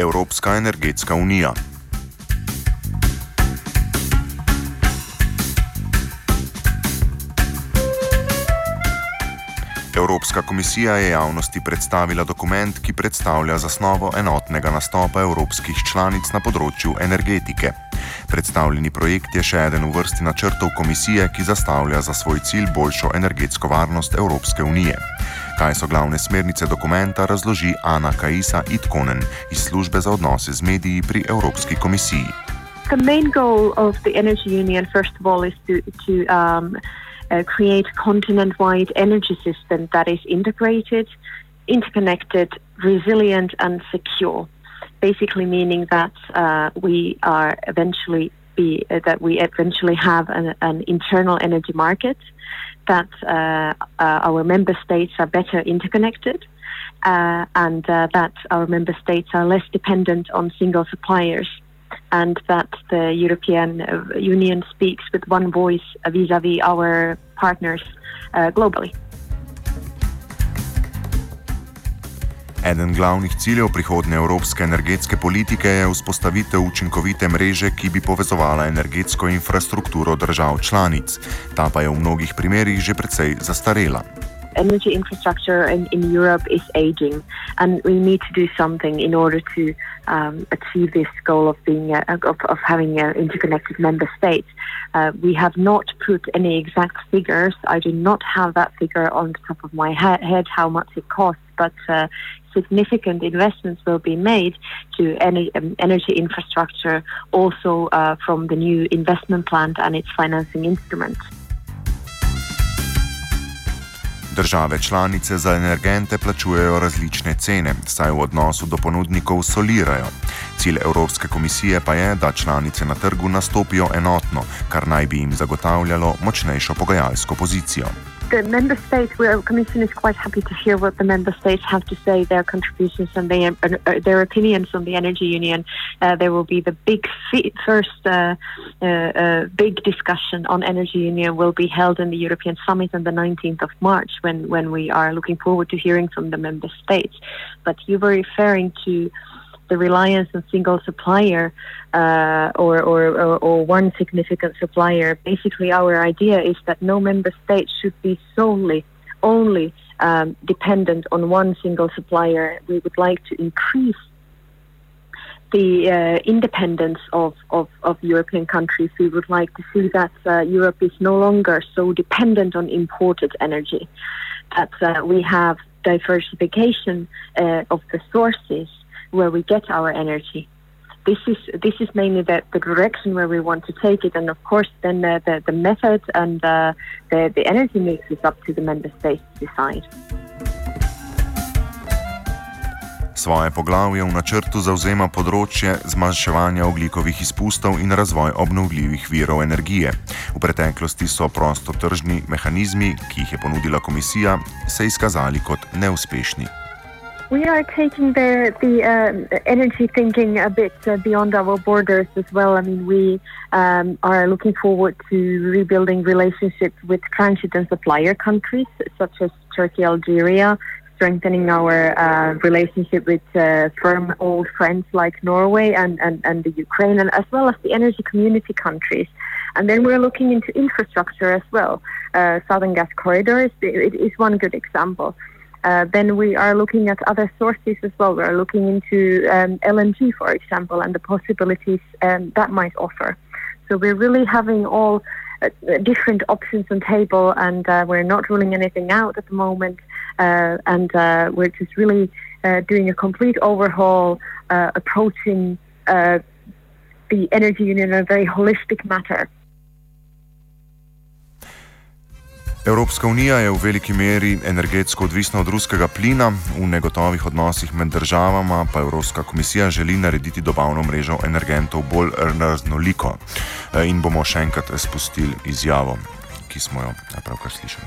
Evropska energetska unija. Evropska komisija je javnosti predstavila dokument, ki predstavlja zasnovo enotnega nastopa evropskih članic na področju energetike. Predstavljeni projekt je še eden v vrsti načrtov komisije, ki zastavlja za svoj cilj boljšo energetsko varnost Evropske unije. Kaj so glavne smernice dokumenta, razloži Ana Kajisa Itkonen iz službe za odnose z mediji pri Evropski komisiji. The main goal of the Energy Union, first of all, is to, to um, uh, create continent-wide energy system that is integrated, interconnected, resilient, and secure. Basically, meaning that uh, we are eventually be uh, that we eventually have an, an internal energy market, that uh, uh, our member states are better interconnected. Uh, and that our member states are less dependent on single suppliers and that the European Union speaks with one voice vis-à-vis -vis our partners globally. Eden glavnih ciljev prihodne evropske energetske politike je vzpostavitev učinkovite mreže, ki bi povezovala energetsko infrastrukturo držav članic. Ta pa je v mnogih primerjih že precej zastarela. Energy infrastructure in, in Europe is aging, and we need to do something in order to um, achieve this goal of being uh, of, of having an interconnected member states. Uh, we have not put any exact figures. I do not have that figure on the top of my head how much it costs, but uh, significant investments will be made to any um, energy infrastructure, also uh, from the new investment plan and its financing instruments. Države članice za energente plačujejo različne cene, saj v odnosu do ponudnikov solirajo. Cilj Evropske komisije pa je, da članice na trgu nastopijo enotno, kar naj bi jim zagotavljalo močnejšo pogajalsko pozicijo. The member states, the Commission is quite happy to hear what the member states have to say, their contributions and their, uh, their opinions on the energy union. Uh, there will be the big first uh, uh, uh, big discussion on energy union will be held in the European summit on the 19th of March, when when we are looking forward to hearing from the member states. But you were referring to the reliance on single supplier uh, or, or, or, or, one significant supplier. Basically, our idea is that no member state should be solely, only um, dependent on one single supplier. We would like to increase the uh, independence of, of, of, European countries. We would like to see that uh, Europe is no longer so dependent on imported energy, that uh, we have diversification uh, of the sources where we get our energy. This is this is mainly the, the direction where we want to take it, and of course, then the, the, the method and uh, the the energy mix is up to the member states to decide. Svoje poglavje v načrtu zauzema področje zmanjševanja oglikovih izpustov in razvoj obnovljivih virov energije. V preteklosti so prostotržni mehanizmi, ki jih je ponudila komisija, se izkazali kot neuspešni. We are taking the the uh, energy thinking a bit uh, beyond our borders as well. I mean, we um, are looking forward to rebuilding relationships with transit and supplier countries such as Turkey, Algeria, strengthening our uh, relationship with uh, firm old friends like Norway and, and, and the Ukraine, and as well as the energy community countries. And then we're looking into infrastructure as well. Uh, Southern Gas Corridor is, is one good example. Uh, then we are looking at other sources as well. We're looking into um, LNG, for example, and the possibilities um, that might offer. So we're really having all uh, different options on table, and uh, we're not ruling anything out at the moment. Uh, and uh, we're just really doing a complete overhaul, approaching the energy union in a very holistic matter. Evropska unija je v veliki meri energetsko odvisna od ruskega plina, v negotovih odnosih med državama pa Evropska komisija želi narediti dobavno mrežo energentov bolj raznoliko. E, in bomo še enkrat spustili izjavo, ki smo jo pravkar slišali.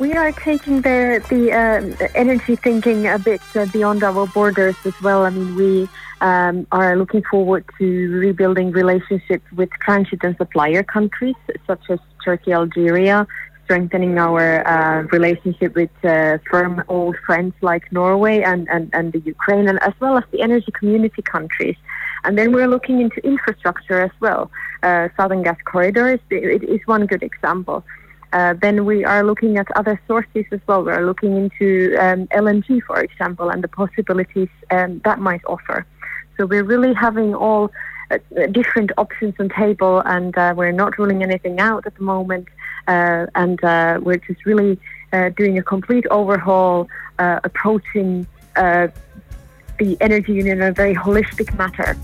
We are taking the the uh, energy thinking a bit uh, beyond our borders as well. I mean, we um, are looking forward to rebuilding relationships with transit and supplier countries such as Turkey, Algeria, strengthening our uh, relationship with uh, firm old friends like Norway and, and, and the Ukraine, and as well as the energy community countries. And then we're looking into infrastructure as well. Uh, Southern Gas Corridor is, it is one good example. Uh, then we are looking at other sources as well. We're looking into um, LNG, for example, and the possibilities um, that might offer. So we're really having all uh, different options on table, and uh, we're not ruling anything out at the moment. Uh, and uh, we're just really uh, doing a complete overhaul, approaching the energy union in a very holistic manner.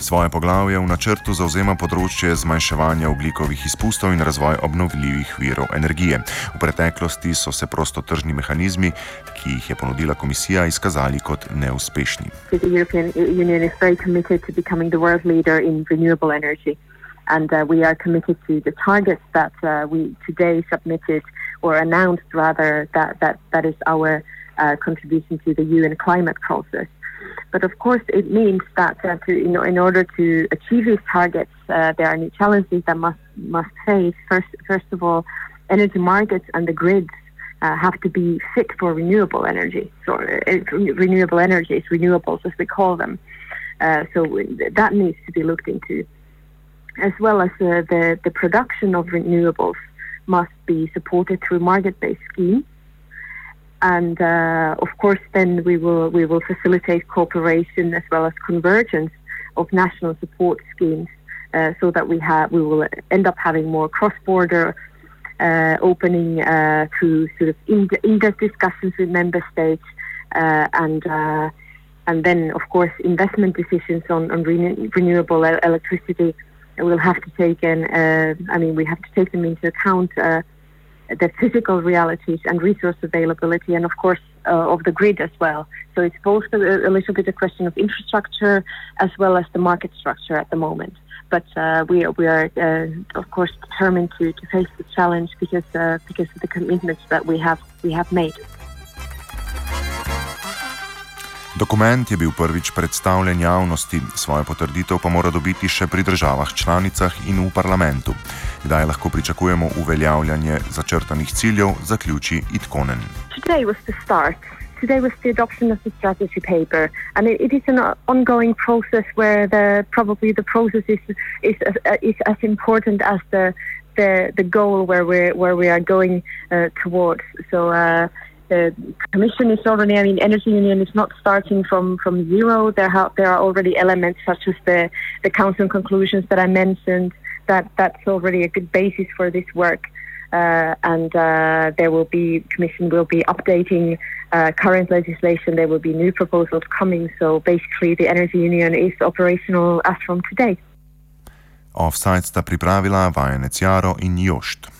Svoje poglavje v načrtu zauzema področje zmanjševanja oglikovih izpustov in razvoj obnovljivih virov energije. V preteklosti so se prostotržni mehanizmi, ki jih je ponudila komisija, izkazali kot neuspešni. And uh, we are committed to the targets that uh, we today submitted or announced, rather, that, that, that is our uh, contribution to the UN climate process. But of course, it means that uh, to, know, in order to achieve these targets, uh, there are new challenges that must must face. First, first of all, energy markets and the grids uh, have to be fit for renewable energy, so uh, renewable energies, renewables as we call them. Uh, so that needs to be looked into, as well as uh, the the production of renewables must be supported through market-based schemes. And uh, of course, then we will we will facilitate cooperation as well as convergence of national support schemes, uh, so that we have we will end up having more cross-border uh, opening uh, through sort of in-depth discussions with member states, uh, and uh, and then of course investment decisions on on renew- renewable electricity will have to take in. I mean, we have to take them into account the physical realities and resource availability, and of course uh, of the grid as well. So it's both a, a, little bit a question of infrastructure as well as the market structure at the moment. But uh, we are, we are uh, of course determined to, to face the challenge because uh, because of the commitments that we have we have made. Dokument je bil prvič predstavljen javnosti, svojo potrditev pa mora dobiti še pri državah članicah in v parlamentu. Kdaj lahko pričakujemo uveljavljanje začrtanih ciljev, zaključi Itkonen. Today was the adoption of the strategy paper, and it, it is an ongoing process where the probably the process is is, uh, is as important as the the, the goal where we where we are going uh, towards. So. Uh, the Commission is already, I mean, Energy Union is not starting from, from zero. There, ha- there are already elements such as the, the Council conclusions that I mentioned. That that's already a good basis for this work. Uh, and uh, there will be Commission will be updating uh, current legislation. There will be new proposals coming. So basically, the Energy Union is operational as from today. Offside sta pripravila vajenec Jaro in Jošt.